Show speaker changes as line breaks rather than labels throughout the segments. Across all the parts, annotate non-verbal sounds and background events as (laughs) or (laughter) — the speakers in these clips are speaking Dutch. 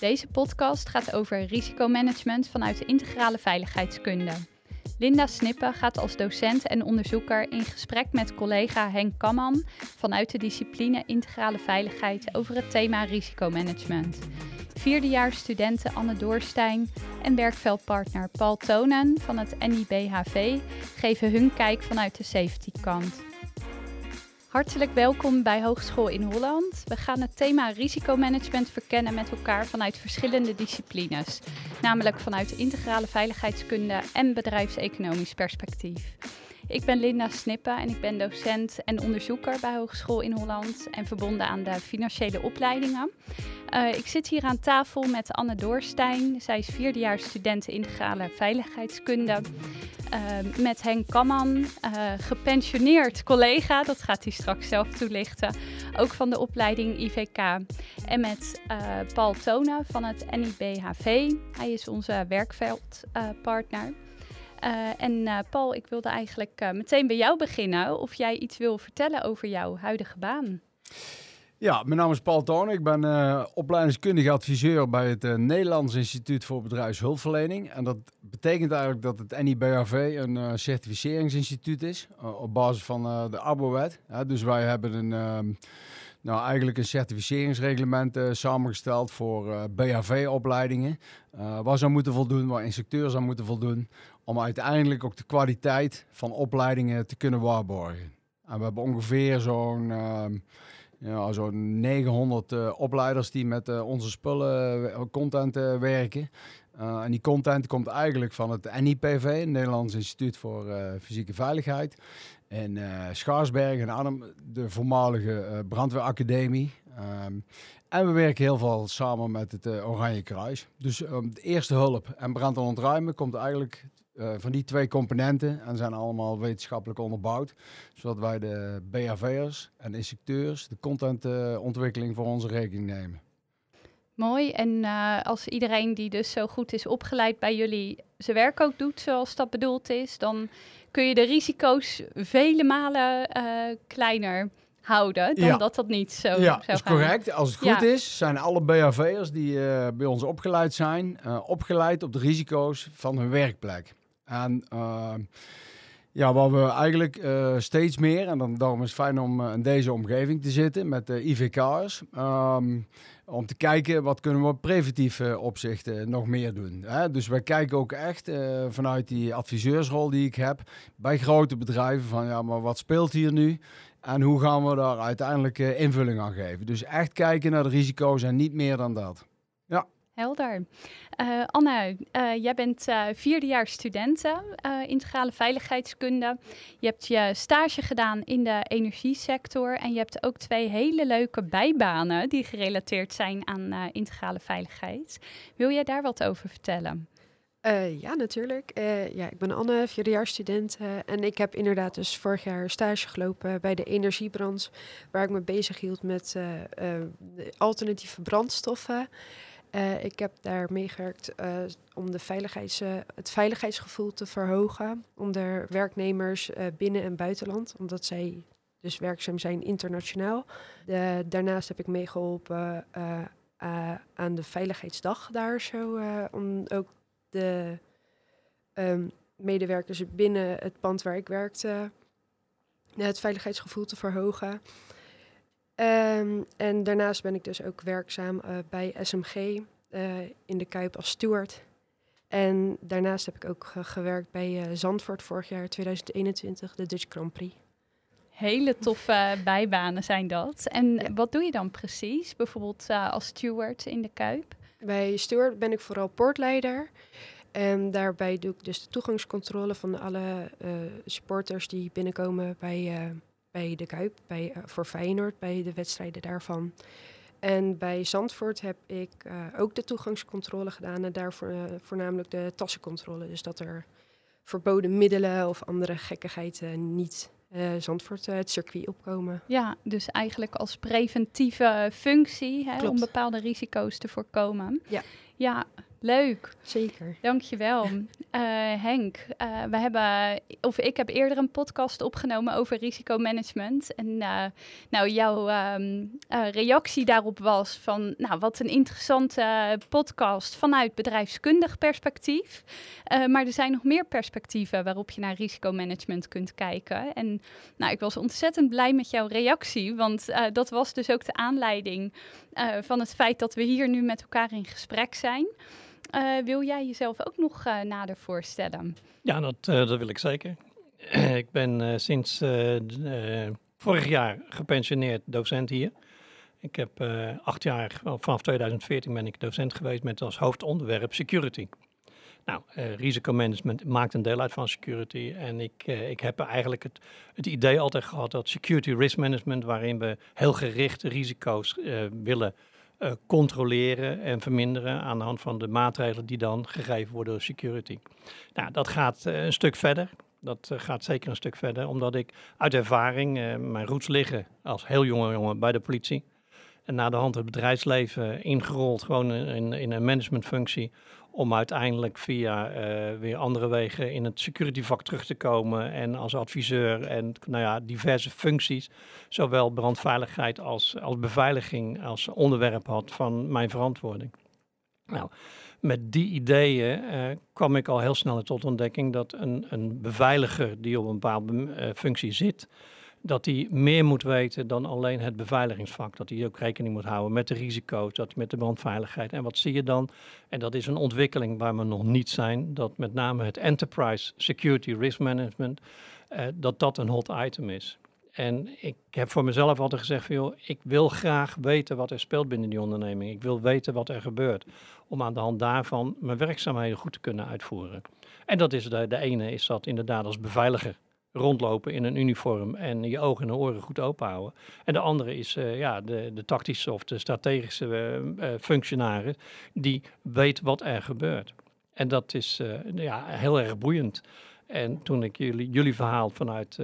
Deze podcast gaat over risicomanagement vanuit de integrale veiligheidskunde. Linda Snippen gaat als docent en onderzoeker in gesprek met collega Henk Kamman vanuit de discipline integrale veiligheid over het thema risicomanagement. Vierdejaars studenten Anne Doorstein en werkveldpartner Paul Tonen van het NIBHV geven hun kijk vanuit de safety kant. Hartelijk welkom bij Hogeschool in Holland. We gaan het thema risicomanagement verkennen met elkaar vanuit verschillende disciplines, namelijk vanuit integrale veiligheidskunde en bedrijfseconomisch perspectief. Ik ben Linda Snippen en ik ben docent en onderzoeker bij Hogeschool in Holland en verbonden aan de financiële opleidingen. Uh, ik zit hier aan tafel met Anne Doorstein. Zij is vierdejaars student integrale veiligheidskunde. Uh, met Henk Kamman, uh, gepensioneerd collega, dat gaat hij straks zelf toelichten. Ook van de opleiding IVK. En met Paul Tonen van het NIBHV. Hij is onze werkveldpartner. Uh, en uh, Paul, ik wilde eigenlijk uh, meteen bij jou beginnen. Of jij iets wil vertellen over jouw huidige baan?
Ja, mijn naam is Paul Toon. Ik ben opleidingskundige adviseur bij het Nederlands Instituut voor Bedrijfshulpverlening. En dat betekent eigenlijk dat het NIBHV een certificeringsinstituut is op basis van de ABO-wet. dus wij hebben een ehm, nou, eigenlijk een certificeringsreglement samengesteld voor eh, BHV-opleidingen. Uh, waar ze moeten voldoen, waar instructeurs aan moeten voldoen. Om uiteindelijk ook de kwaliteit van opleidingen te kunnen waarborgen. En we hebben ongeveer zo'n ehm, ja, zo'n 900 opleiders die met onze spullen, content werken. en die content komt eigenlijk van het NIPV, het Nederlands Instituut voor Fysieke Veiligheid. Uh, Schaarsberg en Arnhem, de voormalige uh, brandweeracademie. Um, en we werken heel veel samen met het uh, Oranje Kruis. Dus um, de eerste hulp en brand en ontruimen komt eigenlijk van die twee componenten en zijn allemaal wetenschappelijk onderbouwd. Zodat wij de BHV'ers en instructeurs de contentontwikkeling voor onze rekening nemen.
Mooi. En als iedereen die dus zo goed is opgeleid bij jullie zijn werk ook doet zoals dat bedoeld is, dan kun je de risico's vele malen uh, kleiner houden dan ja. dat dat niet zo
ja, zou is correct. Als het goed is, zijn alle BHV'ers die uh, bij ons opgeleid zijn, opgeleid op de risico's van hun werkplek. En ja, wat we eigenlijk steeds meer, en dan, daarom is het fijn om in deze omgeving te zitten met de IVK'ers, um, om te kijken wat kunnen we op preventief uh, opzicht nog meer doen. Dus wij kijken ook echt vanuit die adviseursrol die ik heb bij grote bedrijven van ja, maar wat speelt hier nu? En hoe gaan we daar uiteindelijk invulling aan geven? Dus echt kijken naar de risico's en niet meer dan dat.
Helder. Uh, Anne, uh, jij bent uh, vierdejaars studenten integrale veiligheidskunde. Je hebt je stage gedaan in de energiesector en je hebt ook twee hele leuke bijbanen die gerelateerd zijn aan integrale veiligheid. Wil jij daar wat over vertellen?
ja, natuurlijk. ja, ik ben Anne, vierdejaars student. en ik heb inderdaad dus vorig jaar stage gelopen bij de energiebrand, waar ik me bezig hield met alternatieve brandstoffen. Uh, ik heb daar meegewerkt uh, om de uh, het veiligheidsgevoel te verhogen onder werknemers binnen- en buitenland, omdat zij dus werkzaam zijn internationaal. Daarnaast heb ik meegeholpen aan de Veiligheidsdag daar zo, om ook de um, medewerkers binnen het pand waar ik werkte het veiligheidsgevoel te verhogen. Um, en daarnaast ben ik dus ook werkzaam uh, bij SMG uh, eh, in de Kuip als steward. En daarnaast heb ik ook gewerkt bij uh, Zandvoort vorig jaar 2021, de Dutch Grand Prix.
Hele toffe bijbanen zijn dat. En ja. wat doe je dan precies, bijvoorbeeld als steward in de Kuip?
Bij steward ben ik vooral poortleider. En daarbij doe ik dus de toegangscontrole van alle supporters die binnenkomen bij bij de Kuip, bij, uh, voor Feyenoord, bij de wedstrijden daarvan. En bij Zandvoort heb ik uh, ook de toegangscontrole gedaan en daarvoor uh, voornamelijk de tassencontrole. Dus dat er verboden middelen of andere gekkigheid niet Zandvoort het circuit opkomen.
Ja, dus eigenlijk als preventieve functie hè, om bepaalde risico's te voorkomen.
Ja.
Ja, Leuk.
Zeker.
Dankjewel. uh, (laughs) Henk, uh, we hebben, of ik heb eerder een podcast opgenomen over risicomanagement. En uh, nou, jouw um, reactie daarop was van, nou, wat een interessante podcast vanuit bedrijfskundig perspectief. maar er zijn nog meer perspectieven waarop je naar risicomanagement kunt kijken. En nou, ik was ontzettend blij met jouw reactie, want dat was dus ook de aanleiding van het feit dat we hier nu met elkaar in gesprek zijn. Uh, wil jij jezelf ook nog uh, nader voorstellen?
Ja, dat, uh, dat wil ik zeker. (clears throat) ik ben sinds vorig jaar gepensioneerd docent hier. Ik heb acht jaar, vanaf 2014 ben ik docent geweest met als hoofdonderwerp security. Nou, risicomanagement maakt een deel uit van security. En ik, ik heb eigenlijk het, het idee altijd gehad dat security risk management, waarin we heel gericht risico's willen uh, controleren en verminderen aan de hand van de maatregelen die dan gegeven worden door security. Nou, dat gaat uh, een stuk verder. Dat uh, gaat zeker een stuk verder, omdat ik uit ervaring, mijn roots liggen als heel jonge jongen bij de politie. En na de hand het bedrijfsleven ingerold, gewoon in, in een managementfunctie om uiteindelijk via uh, weer andere wegen in het security vak terug te komen en als adviseur en nou ja, diverse functies, zowel brandveiligheid als, als beveiliging als onderwerp had van mijn verantwoording. Nou, met die ideeën uh, kwam ik al heel snel tot ontdekking dat een, een beveiliger die op een bepaalde uh, functie zit, dat hij meer moet weten dan alleen het beveiligingsvak. Dat hij ook rekening moet houden met de risico's, dat met de brandveiligheid. En wat zie je dan? En dat is een ontwikkeling waar we nog niet zijn. Dat met name het Enterprise Security Risk Management, uh, dat dat een hot item is. En ik heb voor mezelf altijd gezegd van, joh, ik wil graag weten wat er speelt binnen die onderneming. Ik wil weten wat er gebeurt. Om aan de hand daarvan mijn werkzaamheden goed te kunnen uitvoeren. En dat is de, de ene is dat inderdaad als beveiliger rondlopen in een uniform en je ogen en oren goed open houden. En de andere is uh, ja, de, de tactische of de strategische uh, functionaris die weet wat er gebeurt. En dat is ja, heel erg boeiend. En toen ik jullie, jullie verhaal vanuit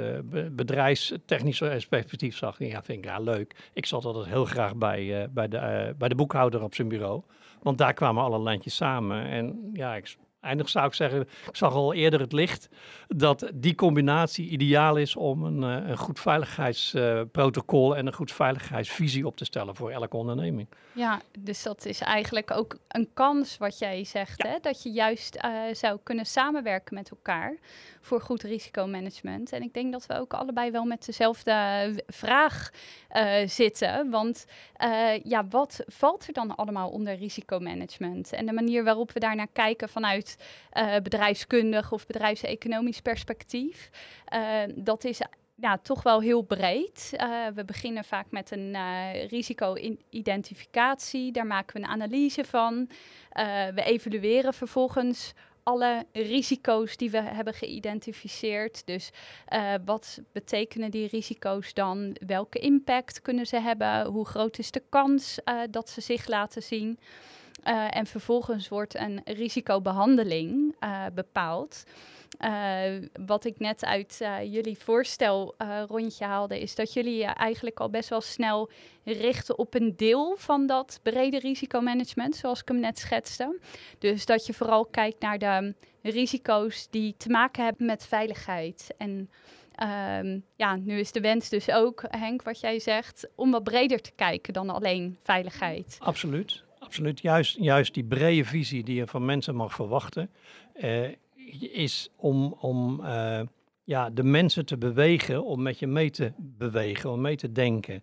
bedrijfstechnisch perspectief zag, ja, vind ik ja, leuk. Ik zat altijd heel graag bij, bij, de, bij de boekhouder op zijn bureau. Want daar kwamen alle lijntjes samen. En ja, ik eindig zou ik zeggen, ik zag al eerder het licht, dat die combinatie ideaal is om een, eh, een goed veiligheidsprotocol en een goed veiligheidsvisie op te stellen voor elke onderneming.
Ja, dus dat is eigenlijk ook een kans wat jij zegt, hè? dat je juist uh, zou kunnen samenwerken met elkaar voor goed risicomanagement. En ik denk dat we ook allebei wel met dezelfde vraag uh, zitten. Want uh, ja, wat valt er dan allemaal onder risicomanagement? En de manier waarop we daarnaar kijken vanuit uh, bedrijfskundig of bedrijfseconomisch perspectief, dat is ja, toch wel heel breed. Uh, we beginnen vaak met een uh, risico-identificatie. Daar maken we een analyse van. We evalueren vervolgens alle risico's die we hebben geïdentificeerd. Dus wat betekenen die risico's dan? Welke impact kunnen ze hebben? Hoe groot is de kans dat ze zich laten zien? Uh, en vervolgens wordt een risicobehandeling bepaald. Uh, wat ik net uit jullie voorstel rondje haalde, is dat jullie eigenlijk al best wel snel richten op een deel van dat brede risicomanagement, zoals ik hem net schetste. Dus dat je vooral kijkt naar de risico's die te maken hebben met veiligheid. En um, ja, nu is de wens dus ook, Henk, wat jij zegt, om wat breder te kijken dan alleen veiligheid.
Absoluut. Absoluut, juist, juist die brede visie die je van mensen mag verwachten, is om, om uh, ja, de mensen te bewegen om met je mee te bewegen, om mee te denken.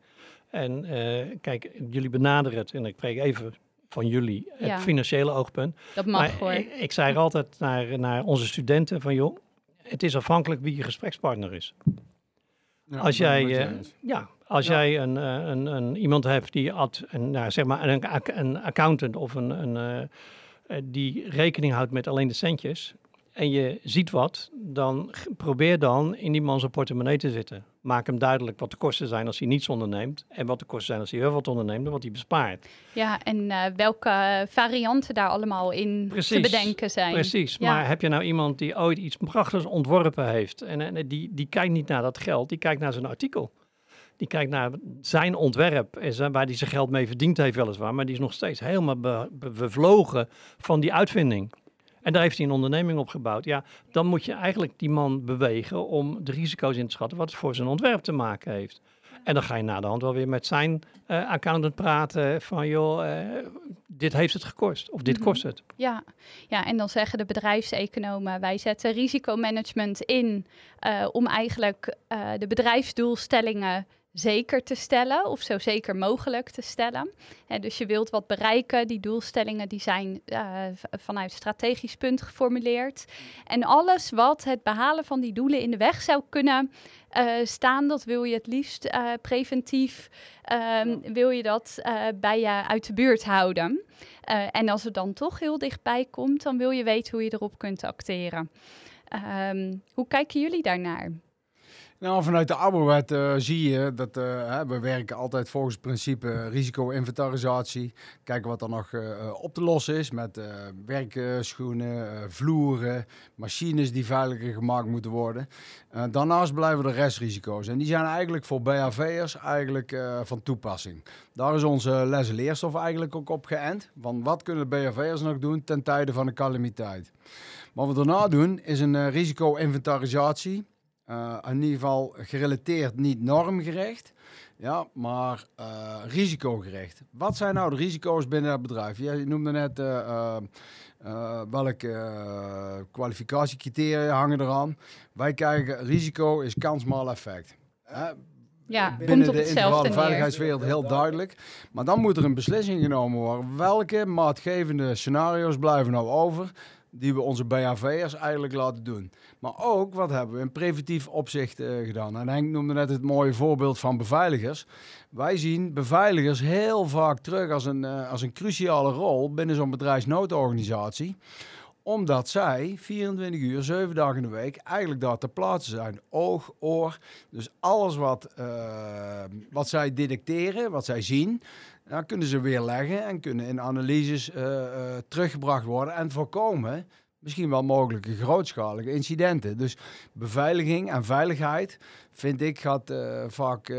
En uh, kijk, jullie benaderen het, en ik spreek even van jullie, het financiële oogpunt.
Dat mag maar hoor.
Ik, ik zei altijd naar, naar onze studenten van joh, het is afhankelijk wie je gesprekspartner is. Ja, als jij, uh, ja, als ja. jij een, een, een, iemand hebt die ad, een, nou, zeg maar een, een accountant of een, een uh, die rekening houdt met alleen de centjes, en je ziet wat, dan probeer dan in die man zijn portemonnee te zitten. Maak hem duidelijk wat de kosten zijn als hij niets onderneemt. En wat de kosten zijn als hij heel wat onderneemt en wat hij bespaart.
Ja, en uh, welke varianten daar allemaal in
precies,
te bedenken zijn.
Precies, ja. maar heb je nou iemand die ooit iets prachtigs ontworpen heeft... en, en die, die kijkt niet naar dat geld, die kijkt naar zijn artikel Die kijkt naar zijn ontwerp en zijn, waar hij zijn geld mee verdiend heeft weliswaar. Maar die is nog steeds helemaal be- be- bevlogen van die uitvinding. En daar heeft hij een onderneming op gebouwd. Ja, dan moet je eigenlijk die man bewegen om de risico's in te schatten wat het voor zijn ontwerp te maken heeft. En dan ga je na de hand wel weer met zijn eh, accountant praten van joh, eh, dit heeft het gekost of dit
Mhm.
kost het.
Ja. ja, en dan zeggen de bedrijfseconomen, wij zetten risicomanagement in eh, om eigenlijk de bedrijfsdoelstellingen zeker te stellen of zo zeker mogelijk te stellen. Dus je wilt wat bereiken, die doelstellingen die zijn v- vanuit strategisch punt geformuleerd. En alles wat het behalen van die doelen in de weg zou kunnen eh, staan, dat wil je het liefst eh, preventief, ehm, wil je dat bij je uit de buurt houden. En als het dan toch heel dichtbij komt, dan wil je weten hoe je erop kunt acteren. Ehm, hoe kijken jullie daarnaar?
Nou, vanuit de Arbowet eh zie je dat eh, we werken altijd volgens het principe risico-inventarisatie. Kijken wat er nog eh, op te lossen is met werkschoenen, vloeren, machines die veiliger gemaakt moeten worden. Daarnaast blijven er restrisico's en die zijn eigenlijk voor BHV'ers eigenlijk van toepassing. Daar is onze les- leerstof eigenlijk ook op geënt. Van wat kunnen de BHV'ers nog doen ten tijde van een calamiteit. Wat we daarna doen is een risico-inventarisatie. Eh, in ieder geval gerelateerd, niet normgericht, ja, maar eh, risicogericht. Wat zijn nou de risico's binnen het bedrijf? Jij noemde net eh, welke kwalificatiecriteria hangen eraan. Wij kijken, risico is kans maal effect.
Ja,
binnen de integrale veiligheidswereld heel duidelijk. Maar dan moet er een beslissing genomen worden. Welke maatgevende scenario's blijven nou over die we onze BHV'ers eigenlijk laten doen? Maar ook, wat hebben we in preventief opzicht eh, gedaan? En Henk noemde net het mooie voorbeeld van beveiligers. Wij zien beveiligers heel vaak terug als een, eh, als een cruciale rol binnen zo'n bedrijfsnoodorganisatie omdat zij 24 uur, 7 dagen in de week eigenlijk daar ter plaatse zijn. Oog, oor. Dus alles wat, eh, wat zij detecteren, wat zij zien, dan kunnen ze weerleggen en kunnen in analyses eh, eh, teruggebracht worden en voorkomen misschien wel mogelijke grootschalige incidenten. Dus beveiliging en veiligheid, vind ik, gaat eh, vaak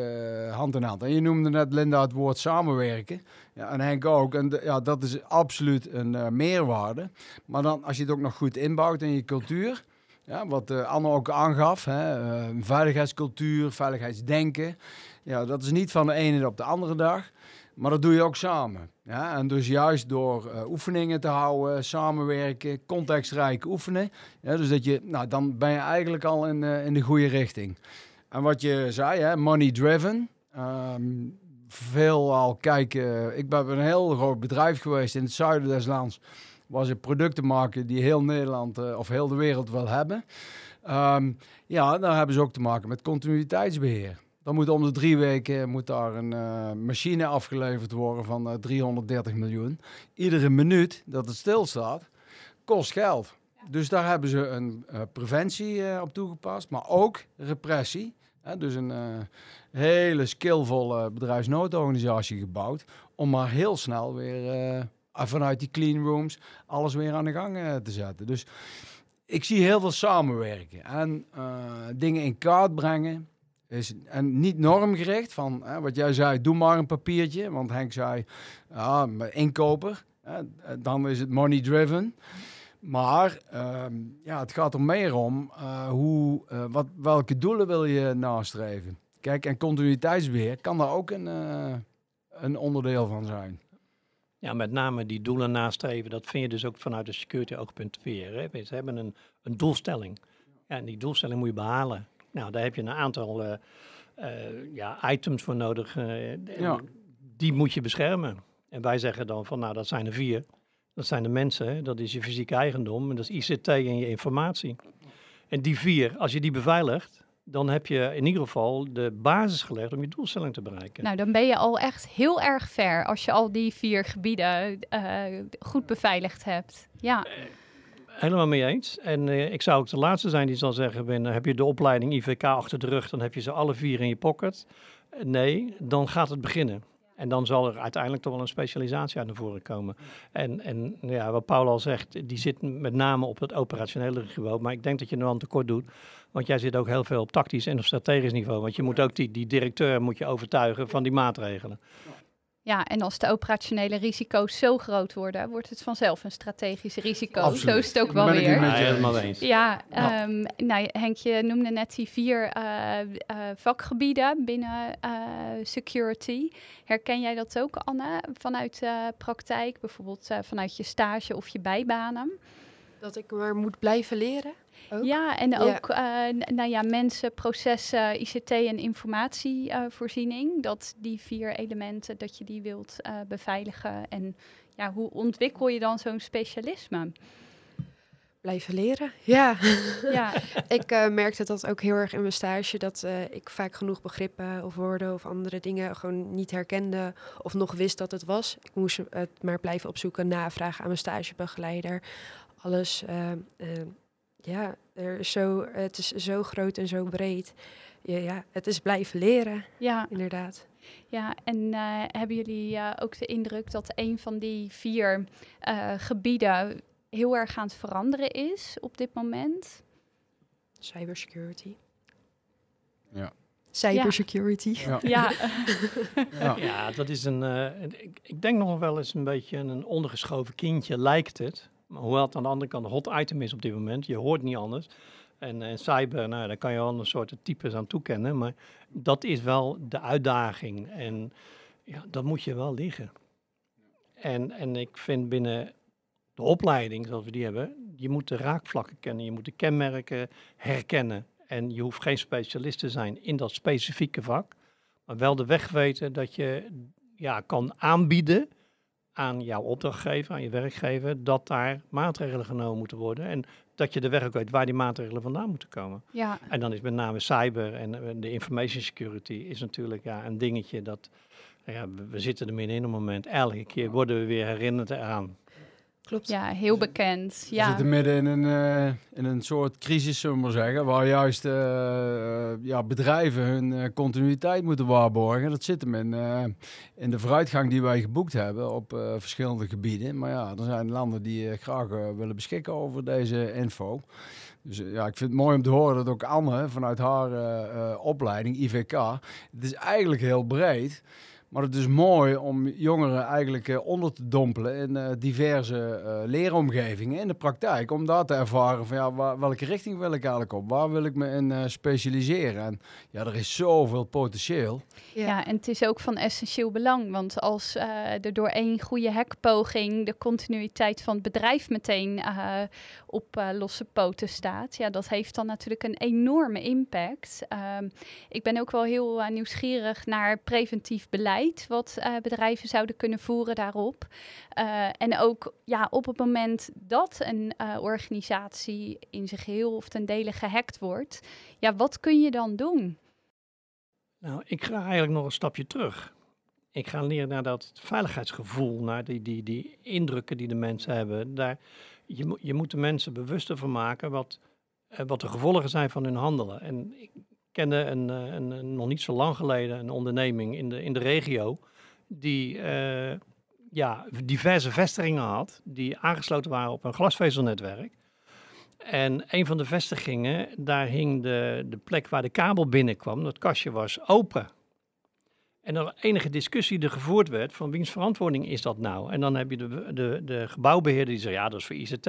hand in hand. En je noemde net, Linda, het woord samenwerken. Ja, en Henk ook. En ja, dat is absoluut een meerwaarde. Maar dan, als je het ook nog goed inbouwt in je cultuur... Ja, wat Anne ook aangaf, hè, veiligheidscultuur, veiligheidsdenken. Ja, dat is niet van de ene op de andere dag. Maar dat doe je ook samen. Ja? En dus juist door eh, oefeningen te houden, samenwerken, contextrijk oefenen. Ja, dus dat je, nou, dan ben je eigenlijk al in, eh, in de goede richting. En wat je zei, hè, money driven. Ehm, veel al kijken. Ik ben een heel groot bedrijf geweest in het zuiden des lands. Was het producten maken die heel Nederland eh, of heel de wereld wil hebben. Ehm, ja, daar hebben ze ook te maken met continuïteitsbeheer. Dan moet om de drie weken moet daar een eh, machine afgeleverd worden van eh, 330 miljoen. Iedere minuut dat het stilstaat, kost geld. Dus daar hebben ze een eh, preventie eh, op toegepast, maar ook repressie. Hè, dus een eh, hele skillvolle bedrijfsnoodorganisatie gebouwd om maar heel snel weer eh, vanuit die clean rooms alles weer aan de gang eh, te zetten. Dus ik zie heel veel samenwerken en eh, dingen in kaart brengen. Is, en niet normgericht van hè, wat jij zei, doe maar een papiertje. Want Henk zei, ja, inkoper, hè, dan is het money driven. Maar ehm, ja, het gaat er meer om eh, hoe, eh, wat, welke doelen wil je nastreven. Kijk, en continuïteitsbeheer kan daar ook een, eh, een onderdeel van zijn.
Ja, met name die doelen nastreven, dat vind je dus ook vanuit de security oogpunt weer. Hè. Ze hebben een, een doelstelling. En die doelstelling moet je behalen. Nou, daar heb je een aantal eh, eh, ja, items voor nodig. eh,
Ja.
Die moet je beschermen. En wij zeggen dan van, nou, dat zijn er vier. Dat zijn de mensen, dat is je fysieke eigendom, en dat is ICT en je informatie. En die vier, als je die beveiligt, dan heb je in ieder geval de basis gelegd om je doelstelling te bereiken.
Nou, dan ben je al echt heel erg ver als je al die vier gebieden eh, goed beveiligd hebt. Ja,
Helemaal mee eens. En eh, ik zou ook de laatste zijn die zal zeggen, ben, heb je de opleiding IVK achter de rug, dan heb je ze alle vier in je pocket. Nee, dan gaat het beginnen. En dan zal er uiteindelijk toch wel een specialisatie uit naar voren komen. En, en ja, wat Paul al zegt, die zit met name op het operationele niveau. Maar ik denk dat je wel een tekort doet. Want jij zit ook heel veel op tactisch en op strategisch niveau. Want je moet ook die, die directeur moet je overtuigen van die maatregelen.
Ja, en als de operationele risico's zo groot worden, wordt het vanzelf een strategisch risico.
Absoluut.
Zo is het ook wel
Ben ik
weer.
Ja,
je
helemaal
eens.
Ja,
Ja.
ehm, nou, Henk, je noemde net die vier eh, eh, vakgebieden binnen eh, security. Herken jij dat ook, Anne, vanuit de praktijk? Bijvoorbeeld eh, vanuit je stage of je bijbanen?
Dat ik maar moet blijven leren. Ook?
Ja, en ook eh, nou ja, mensen, processen, ICT en informatievoorziening. dat die vier elementen, dat je die wilt eh, beveiligen. En ja, hoe ontwikkel je dan zo'n specialisme?
Blijven leren. Ja. (laughs)
Ja,
ik eh, merkte dat ook heel erg in mijn stage. Dat ik vaak genoeg begrippen of woorden of andere dingen gewoon niet herkende. Of nog wist dat het was. Ik moest het maar blijven opzoeken, navragen aan mijn stagebegeleider. Alles, ja, er is zo, het is zo groot en zo breed. Ja, ja, het is blijven leren,
ja,
inderdaad.
ja. En eh, hebben jullie eh, ook de indruk dat een van die vier eh, gebieden heel erg aan het veranderen is op dit moment?
Cybersecurity.
Ja.
Cybersecurity.
Ja.
Ja,
Ja. (laughs)
Ja, dat is een. eh, ik, ik denk nog wel eens een beetje een ondergeschoven kindje, lijkt het. Hoewel het aan de andere kant een hot item is op dit moment, je hoort niet anders. En, en cyber, nou, daar kan je wel een soort types aan toekennen. Maar dat is wel de uitdaging. En ja, dat moet je wel liggen. En, en ik vind binnen de opleiding, zoals we die hebben, je moet de raakvlakken kennen, je moet de kenmerken herkennen. En je hoeft geen specialist te zijn in dat specifieke vak, maar wel de weg weten dat je ja, kan aanbieden aan jouw opdrachtgever, aan je werkgever, dat daar maatregelen genomen moeten worden. En dat je de weg ook weet waar die maatregelen vandaan moeten komen.
ja,
En dan is met name cyber en de information security is natuurlijk ja, een dingetje dat, ja, we, we zitten er middenin op het moment. Elke keer worden we weer herinnerd eraan.
Klopt.
ja, heel bekend.
We
Ja.
zitten midden in een, eh, in een soort crisis, zullen we maar zeggen, waar juist eh, ja, bedrijven hun eh, continuïteit moeten waarborgen. Dat zit hem in, eh, in de vooruitgang die wij geboekt hebben op eh, verschillende gebieden. Maar ja, er zijn landen die eh, graag eh, willen beschikken over deze info. Dus eh, ja, ik vind het mooi om te horen dat ook Anne vanuit haar eh, eh, opleiding, IVK, het is eigenlijk heel breed. Maar het is mooi om jongeren eigenlijk eh, onder te dompelen in eh, diverse eh, leeromgevingen in de praktijk. Om daar te ervaren van ja, waar, welke richting wil ik eigenlijk op? Waar wil ik me in specialiseren? En ja, er is zoveel potentieel.
Ja, en het is ook van essentieel belang. Want als er door één goede hackpoging de continuïteit van het bedrijf meteen eh, op losse poten staat, ja, dat heeft dan natuurlijk een enorme impact. Ehm, ik ben ook wel heel nieuwsgierig naar preventief beleid, wat eh, bedrijven zouden kunnen voeren daarop. Eh, en ook ja, op het moment dat een eh, organisatie in zijn geheel of ten dele gehackt wordt, ja, wat kun je dan doen?
Nou, ik ga eigenlijk nog een stapje terug. Ik ga leren naar dat veiligheidsgevoel, naar die, die, die indrukken die de mensen hebben. Daar, je, je moet de mensen bewuster van maken wat, wat de gevolgen zijn van hun handelen. En ik kende een, eh, een, een- nog niet zo lang geleden een onderneming in de, in de regio die eh, ja, diverse vestigingen had, die aangesloten waren op een glasvezelnetwerk. En een van de vestigingen, daar hing de, de plek waar de kabel binnenkwam, dat kastje was open. En er enige discussie er gevoerd werd van wiens verantwoording is dat nou? En dan heb je de, de, de gebouwbeheerder die zegt ja, dat is voor ICT.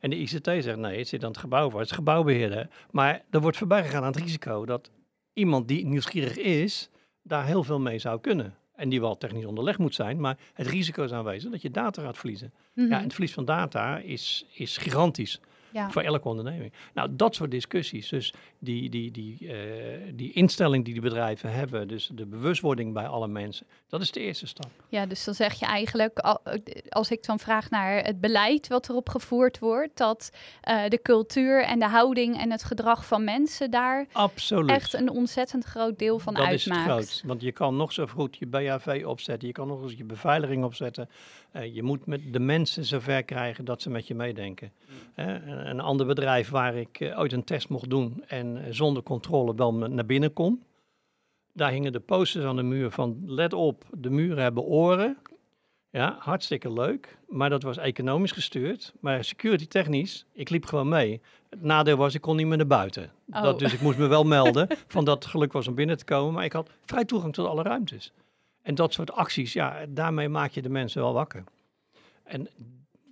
En de ICT zegt nee, het zit aan het gebouw voor, het is gebouwbeheerder. Maar er wordt voorbij gegaan aan het risico dat iemand die nieuwsgierig is, daar heel veel mee zou kunnen. En die wel technisch onderlegd moet zijn, maar het risico is aanwezig dat je data gaat verliezen. Ja, en het verlies van data is, is gigantisch
ja.
voor elke onderneming. Nou, dat soort discussies. Dus die, die, die, eh, die instelling die die bedrijven hebben, dus de bewustwording bij alle mensen, dat is de eerste stap.
Ja, dus dan zeg je eigenlijk, al- als ik dan vraag naar het beleid wat erop gevoerd wordt, dat eh, de cultuur en de houding en het gedrag van mensen daar
Absoluut.
echt een ontzettend groot deel van
dat is het
uitmaakt.
groot. Want je kan nog zo goed je BHV opzetten, je kan nog eens je beveiliging opzetten. Eh, je moet met de mensen zover krijgen dat ze met je meedenken. Eh, een ander bedrijf waar ik eh, ooit een test mocht doen en eh, zonder controle wel naar binnen kon. Daar hingen de posters aan de muur van let op, de muren hebben oren. Ja, hartstikke leuk. Maar dat was economisch gestuurd. Maar security technisch, ik liep gewoon mee. Het nadeel was, ik kon niet meer naar buiten.
Oh.
Dat, dus ik moest me wel (laughs) melden van dat het geluk was om binnen te komen. Maar ik had vrij toegang tot alle ruimtes. En dat soort acties, ja, daarmee maak je de mensen wel wakker. En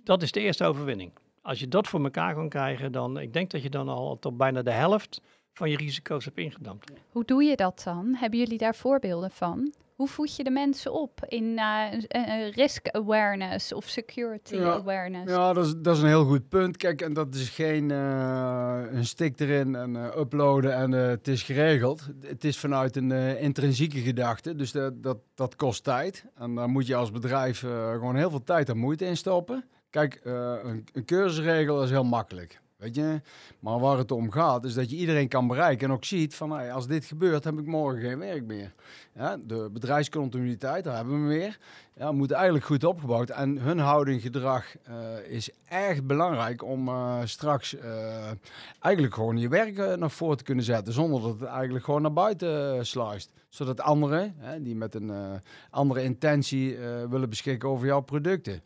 dat is de eerste overwinning. Als je dat voor elkaar kan krijgen, dan, ik denk dat je dan al tot bijna de helft van je risico's hebt ingedampt.
Hoe doe je dat dan? Hebben jullie daar voorbeelden van? Hoe voed je de mensen op in eh, risk awareness of security
Ja,
awareness?
Ja, dat is, dat is een heel goed punt. Kijk, en dat is geen eh, een stick erin en eh, uploaden en het is geregeld. Het is vanuit een intrinsieke gedachte, dus dat, dat, dat kost tijd. En daar moet je als bedrijf gewoon heel veel tijd en moeite in stoppen. Kijk, een, een cursusregel is heel makkelijk. Weet je? Maar waar het om gaat, is dat je iedereen kan bereiken en ook ziet van hey, als dit gebeurt, heb ik morgen geen werk meer. Ja, de bedrijfscontinuïteit, daar hebben we weer. Ja, moet eigenlijk goed opgebouwd. En hun houding, gedrag eh, is erg belangrijk om eh, straks eh, eigenlijk gewoon je werk nog voor te kunnen zetten. Zonder dat het eigenlijk gewoon naar buiten sluist. Zodat anderen, die met een andere intentie willen beschikken over jouw producten.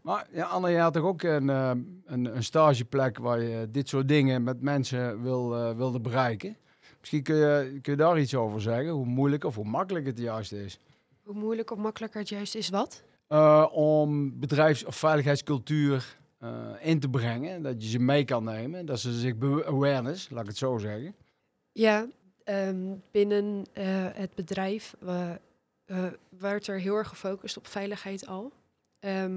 Maar ja, Anne, je had toch ook een, een, een stageplek waar je dit soort dingen met mensen wil, wilde bereiken. Misschien kun je, kun je daar iets over zeggen, hoe moeilijk of hoe makkelijk het juist is.
Hoe moeilijk of makkelijker het juist is wat?
Uh, om bedrijfs- of veiligheidscultuur uh, in te brengen. Dat je ze mee kan nemen. Dat ze zich awareness, laat ik het zo zeggen.
Ja, um, binnen uh, het bedrijf werd er heel erg gefocust op veiligheid al.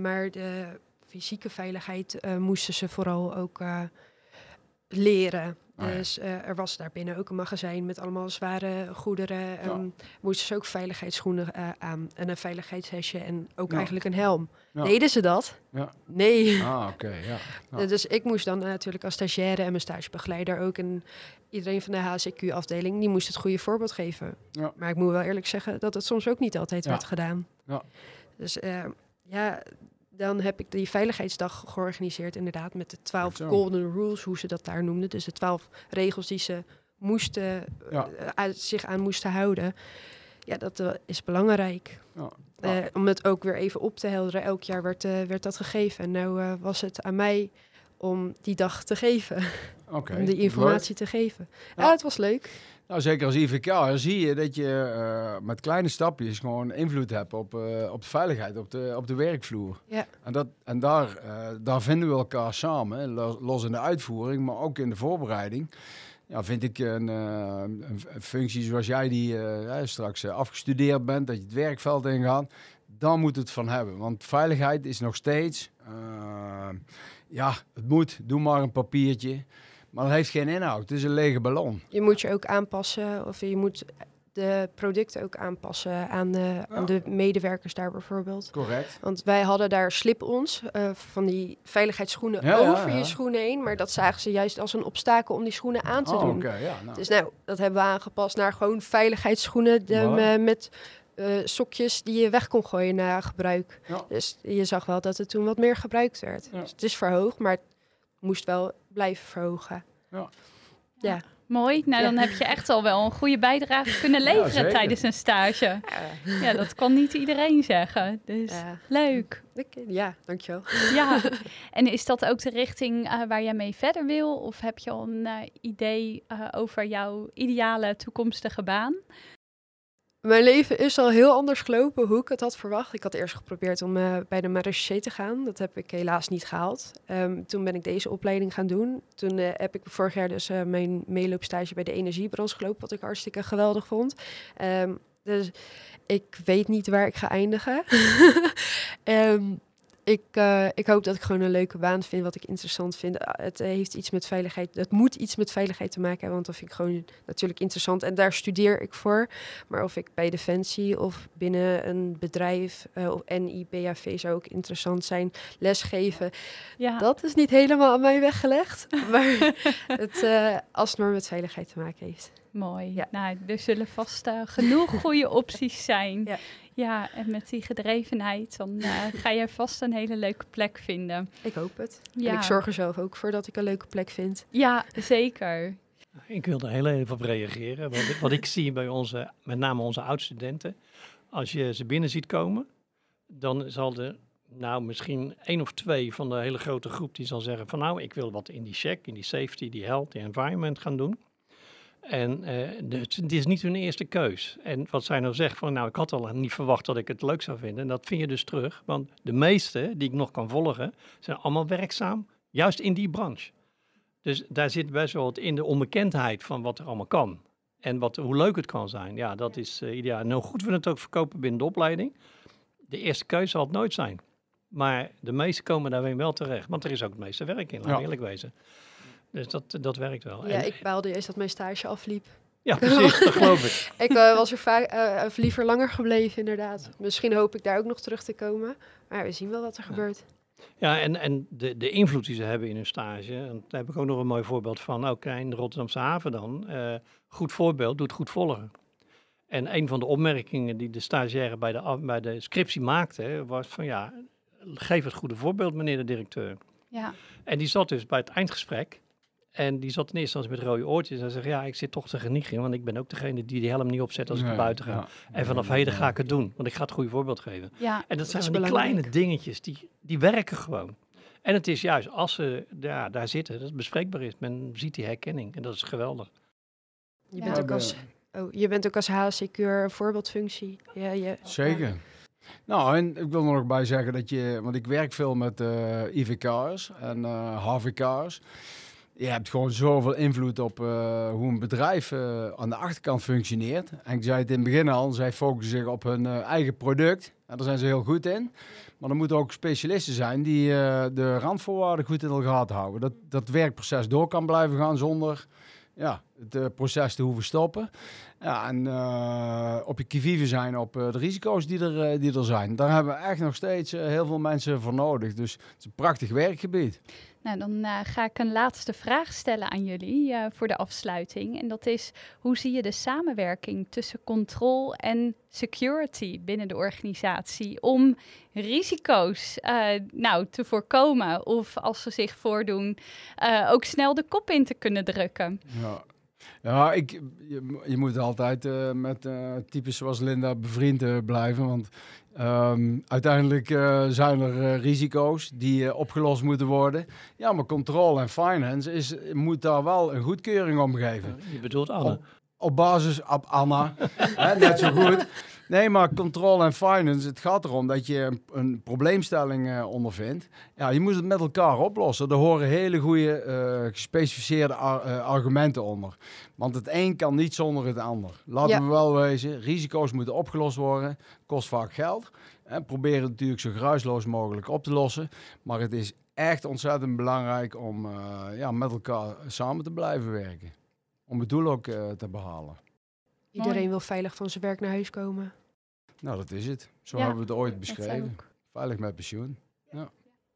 Maar de fysieke veiligheid moesten ze vooral ook leren. Oh, ja. Dus er was daar binnen ook een magazijn met allemaal zware goederen. En ja. moesten ze ook veiligheidsschoenen aan en een veiligheidshesje en ook ja. eigenlijk een helm. Deden ze dat? Nee.
Ah, oké. Okay. (laughs)
Dus ik moest dan natuurlijk als stagiaire en mijn stagebegeleider ook en iedereen van de HCQ-afdeling, die moest het goede voorbeeld geven. Maar ik moet wel eerlijk zeggen dat het soms ook niet altijd werd gedaan. Dus uh, ja, dan heb ik die veiligheidsdag georganiseerd, inderdaad, met de twaalf golden rules, hoe ze dat daar noemden. Dus de twaalf regels die ze moesten, ja. uh, zich aan moesten houden. Ja, dat uh, is belangrijk. Ja. Ja. om het ook weer even op te helderen. Elk jaar werd, werd dat gegeven. En nu was het aan mij om die dag te geven.
Okay. (laughs)
om die informatie te geven. Ja. het was leuk.
Nou, zeker als IVK dan zie je dat je uh, met kleine stapjes gewoon invloed hebt op, uh, op de veiligheid, op de, op de werkvloer.
Ja.
En, dat, en daar, uh, daar vinden we elkaar samen, los in de uitvoering, maar ook in de voorbereiding. Ja, vind ik een, een, een functie zoals jij die straks afgestudeerd bent, dat je het werkveld ingaat, daar moet het van hebben. Want veiligheid is nog steeds, ja, het moet, doe maar een papiertje. Maar het heeft geen inhoud. Het is een lege ballon.
Je moet je ook aanpassen. Of je moet de producten ook aanpassen aan de, ja. aan de medewerkers daar bijvoorbeeld.
Correct.
Want wij hadden daar slip-ons uh, van die veiligheidsschoenen ja, over ja, je schoenen heen. Maar dat zagen ze juist als een obstakel om die schoenen aan te
oh,
doen.
Okay, nou.
Dus nou, dat hebben we aangepast naar gewoon veiligheidsschoenen de, met uh, sokjes die je weg kon gooien na gebruik. Dus je zag wel dat het toen wat meer gebruikt werd. Dus het is verhoogd, maar het moest wel blijven verhogen.
Ja.
ja.
Mooi. Nou, dan heb je echt al wel een goede bijdrage kunnen leveren
ja,
tijdens een stage. Ja. ja. dat kan niet iedereen zeggen. Dus
ja.
leuk.
Ja, dankjewel. (laughs)
Ja, en is dat ook de richting uh, waar jij mee verder wil? Of heb je al een uh, idee uh, over jouw ideale toekomstige baan?
Mijn leven is al heel anders gelopen hoe ik het had verwacht. Ik had eerst geprobeerd om uh, bij de marechaussee te gaan. Dat heb ik helaas niet gehaald. Um, toen ben ik deze opleiding gaan doen. Toen uh, heb ik vorig jaar dus uh, mijn meeloopstage bij de energiebranche gelopen, wat ik hartstikke geweldig vond. Um, dus ik weet niet waar ik ga eindigen. um, (laughs) ik, uh, ik hoop dat ik gewoon een leuke baan vind, wat ik interessant vind. Het heeft iets met veiligheid, het moet iets met veiligheid te maken hebben, want dat vind ik gewoon natuurlijk interessant. En daar studeer ik voor. Maar of ik bij Defensie of binnen een bedrijf uh, of NIBAV zou ook interessant zijn, lesgeven.
Ja.
Dat is niet helemaal aan mij weggelegd, (laughs) maar het uh, alsmaar met veiligheid te maken heeft.
Mooi. Ja. Nou, er zullen vast uh, genoeg goede opties zijn.
Ja.
Ja, en met die gedrevenheid, dan uh, (laughs) ga je vast een hele leuke plek vinden.
Ik hoop het. Ja. En ik zorg er zelf ook voor dat ik een leuke plek vind.
Ja, zeker.
Ik wil er heel even op reageren. Wat, wat ik (laughs) zie bij onze, met name onze oud-studenten, als je ze binnen ziet komen, dan zal er nou misschien één of twee van de hele grote groep die zal zeggen van nou, ik wil wat in die check, in die safety, die health, die environment gaan doen. En uh, het is niet hun eerste keus. En wat zij nou zegt van nou, ik had al niet verwacht dat ik het leuk zou vinden. En dat vind je dus terug. Want de meeste die ik nog kan volgen, zijn allemaal werkzaam, juist in die branche. Dus daar zit best wel wat in de onbekendheid van wat er allemaal kan. En wat, hoe leuk het kan zijn. Ja, dat is uh, ideaal. En hoe goed we het ook verkopen binnen de opleiding. De eerste keuze zal het nooit zijn. Maar de meesten komen daarin wel terecht. Want er is ook het meeste werk in, laat ja. eerlijk wezen. Dus dat, dat werkt wel.
Ja, en, ik baalde eerst dat mijn stage afliep.
Ja, (laughs) precies, dat geloof ik.
ik uh, was er vaak uh, liever langer gebleven, inderdaad. Misschien hoop ik daar ook nog terug te komen. Maar we zien wel wat er
ja.
gebeurt.
Ja, en, en de, de invloed die ze hebben in hun stage. En daar heb ik ook nog een mooi voorbeeld van. Nou, in de Rotterdamse haven dan. Uh, goed voorbeeld, doet goed volgen. En een van de opmerkingen die de stagiaire bij de, bij de scriptie maakte, was van ja, geef het goede voorbeeld, meneer de directeur.
Ja.
En die zat dus bij het eindgesprek. En die zat in eerste instantie met rode oortjes. En zei, ja, ik zit toch te genieten, want ik ben ook degene die die helm niet opzet als ik naar buiten ga. Ja. En vanaf heden ga ik het doen, want ik ga het goede voorbeeld geven.
Ja,
en dat zijn die kleine dingetjes, die, die werken gewoon. En het is juist als ze ja, daar zitten, dat het bespreekbaar is. Men ziet die herkenning en dat is geweldig.
Je bent, ook, als, oh, je bent ook als een voorbeeldfunctie. Ja, je,
Zeker. Ja. Nou, en ik wil er nog bij zeggen dat je, want ik werk veel met uh, IVK'ers en uh, HVK'ers. Je hebt gewoon zoveel invloed op uh, hoe een bedrijf uh, aan de achterkant functioneert. En ik zei het in het begin al, zij focussen zich op hun uh, eigen product. En daar zijn ze heel goed in. Maar er moeten ook specialisten zijn die de randvoorwaarden goed in de gaten houden. Dat dat werkproces door kan blijven gaan zonder ja, het proces te hoeven stoppen. Ja, en op je kivive zijn op de risico's die er, die er zijn. Daar hebben we echt nog steeds heel veel mensen voor nodig. Dus het is een prachtig werkgebied.
Nou, dan ga ik een laatste vraag stellen aan jullie voor de afsluiting. En dat is, hoe zie je de samenwerking tussen control en security binnen de organisatie om risico's nou, te voorkomen of als ze zich voordoen ook snel de kop in te kunnen drukken?
Ja. Ja, ik, je, je moet altijd uh, met uh, types zoals Linda bevriend uh, blijven. Want um, uiteindelijk zijn er risico's die opgelost moeten worden. Ja, maar controle en finance is, moet daar wel een goedkeuring om geven.
Je bedoelt Anne?
Op, op basis op Anna, (laughs) hè, net zo goed. Nee, maar control en finance, het gaat erom dat je een, een probleemstelling uh, ondervindt. Ja, je moet het met elkaar oplossen. Er horen hele goede uh, gespecificeerde ar uh, argumenten onder. Want het een kan niet zonder het ander. Laten ja. we wel wezen, risico's moeten opgelost worden. Kost vaak geld. En proberen het natuurlijk zo geruisloos mogelijk op te lossen. Maar het is echt ontzettend belangrijk om ja, met elkaar samen te blijven werken. Om het doel ook te behalen.
Iedereen Mooi. wil veilig van zijn werk naar huis komen.
Nou, dat is het. Zo ja, hebben we het ooit beschreven. Veilig met pensioen. Ja.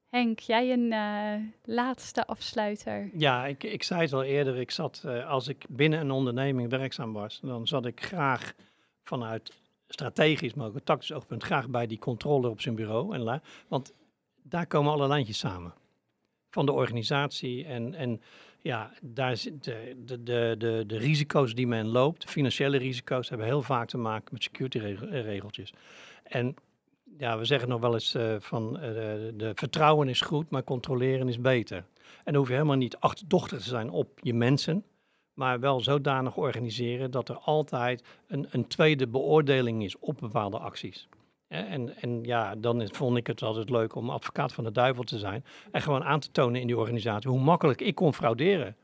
Henk, jij een uh, laatste afsluiter?
Ja, ik, ik zei het al eerder. Ik zat, uh, als ik binnen een onderneming werkzaam was, dan zat ik graag vanuit strategisch, maar ook tactisch oogpunt, graag bij die controller op zijn bureau. En la, want daar komen alle lijntjes samen. Van de organisatie en, en ja, daar zit de, de, de, de, de risico's die men loopt, de financiële risico's, hebben heel vaak te maken met security regeltjes. En ja, we zeggen nog wel eens uh, van de, vertrouwen is goed, maar controleren is beter. En dan hoef je helemaal niet achterdochtig te zijn op je mensen, maar wel zodanig organiseren dat er altijd een, een tweede beoordeling is op bepaalde acties. En, en ja, dan vond ik het altijd leuk om advocaat van de duivel te zijn. En gewoon aan te tonen in die organisatie hoe makkelijk ik kon frauderen.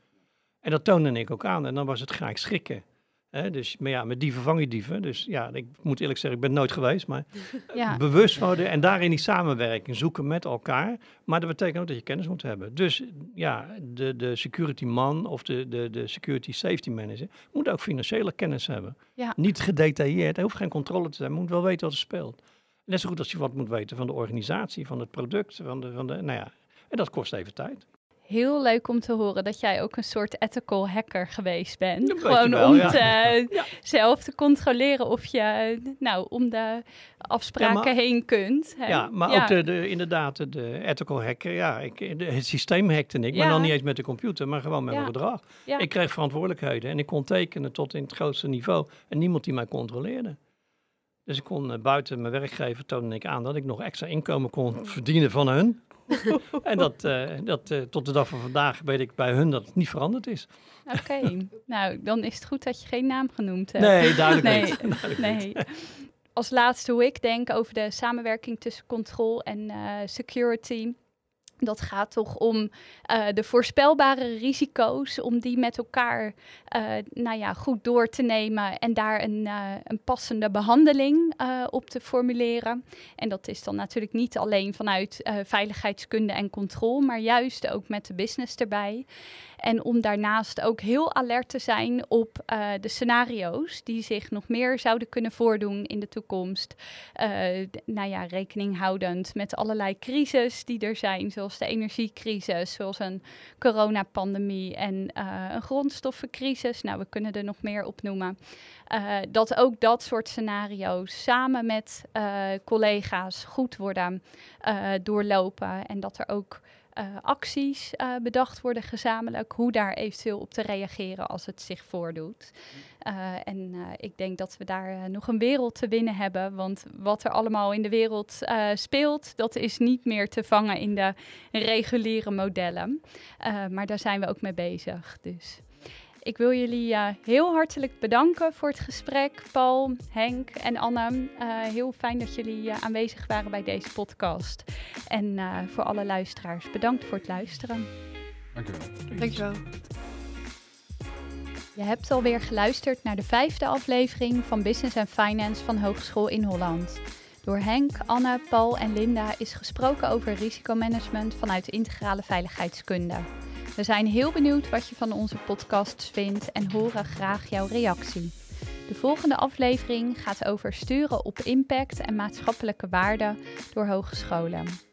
En dat toonde ik ook aan. En dan was het graag schrikken. He, dus, maar ja, met dieven vang je dieven. Dus ja, ik moet eerlijk zeggen, ik ben nooit geweest. Maar (laughs) ja. bewust worden en daarin die samenwerking zoeken met elkaar. Maar dat betekent ook dat je kennis moet hebben. Dus ja, de, de security man of de, de, de security safety manager moet ook financiële kennis hebben.
Ja.
Niet gedetailleerd, er hoeft geen controle te zijn. moet wel weten wat er speelt. Net zo goed als je wat moet weten van de organisatie, van het product, van de, van de nou ja. En dat kost even tijd.
heel leuk om te horen dat jij ook een soort ethical hacker geweest bent. Gewoon
wel,
om
ja.
te, (laughs)
Ja.
zelf te controleren of je nou om de afspraken
Ja, maar-
heen kunt. hè.
Ja, maar ook de, de, inderdaad de ethical hacker. Ja, ik, de, het systeem hackte ik, maar dan niet eens met de computer, maar gewoon met mijn gedrag.
Ja.
Ik kreeg verantwoordelijkheden en ik kon tekenen tot in het grootste niveau en niemand die mij controleerde. Dus ik kon eh, buiten mijn werkgever toonde ik aan dat ik nog extra inkomen kon verdienen van hun. (laughs) en dat, eh, dat eh, tot de dag van vandaag weet ik bij hun dat het niet veranderd is.
Oké, (laughs) nou dan is het goed dat je geen naam genoemd hebt.
Nee, duidelijk
Nee,
niet. (laughs) Duidelijk niet.
Nee. Als laatste hoe ik denk over de samenwerking tussen control en eh, security. Dat gaat toch om eh, de voorspelbare risico's, om die met elkaar eh, nou ja, goed door te nemen en daar een, eh, een passende behandeling eh, op te formuleren. En dat is dan natuurlijk niet alleen vanuit veiligheidskunde en controle, maar juist ook met de business erbij. En om daarnaast ook heel alert te zijn op de scenario's die zich nog meer zouden kunnen voordoen in de toekomst. Nou ja, rekening houdend met allerlei crises die er zijn, zoals de energiecrisis, zoals een coronapandemie en eh, een grondstoffencrisis. Nou, we kunnen er nog meer opnoemen. Eh, dat ook dat soort scenario's samen met eh, collega's goed worden doorlopen en dat er ook eh, acties eh, bedacht worden gezamenlijk, hoe daar eventueel op te reageren als het zich voordoet. Eh, en ik denk dat we daar nog een wereld te winnen hebben, want wat er allemaal in de wereld speelt, dat is niet meer te vangen in de reguliere modellen. Maar daar zijn we ook mee bezig. Dus ik wil jullie heel hartelijk bedanken voor het gesprek, Paul, Henk en Anne. Eh, heel fijn dat jullie eh, aanwezig waren bij deze podcast. En eh, voor alle luisteraars, bedankt voor het luisteren.
Dank u wel.
Dankjewel.
Je hebt alweer geluisterd naar de vijfde aflevering van Business and Finance van Hogeschool in Holland. Door Henk, Anne, Paul en Linda is gesproken over risicomanagement vanuit de integrale veiligheidskunde. We zijn heel benieuwd wat je van onze podcasts vindt en horen graag jouw reactie. De volgende aflevering gaat over sturen op impact en maatschappelijke waarden door hogescholen.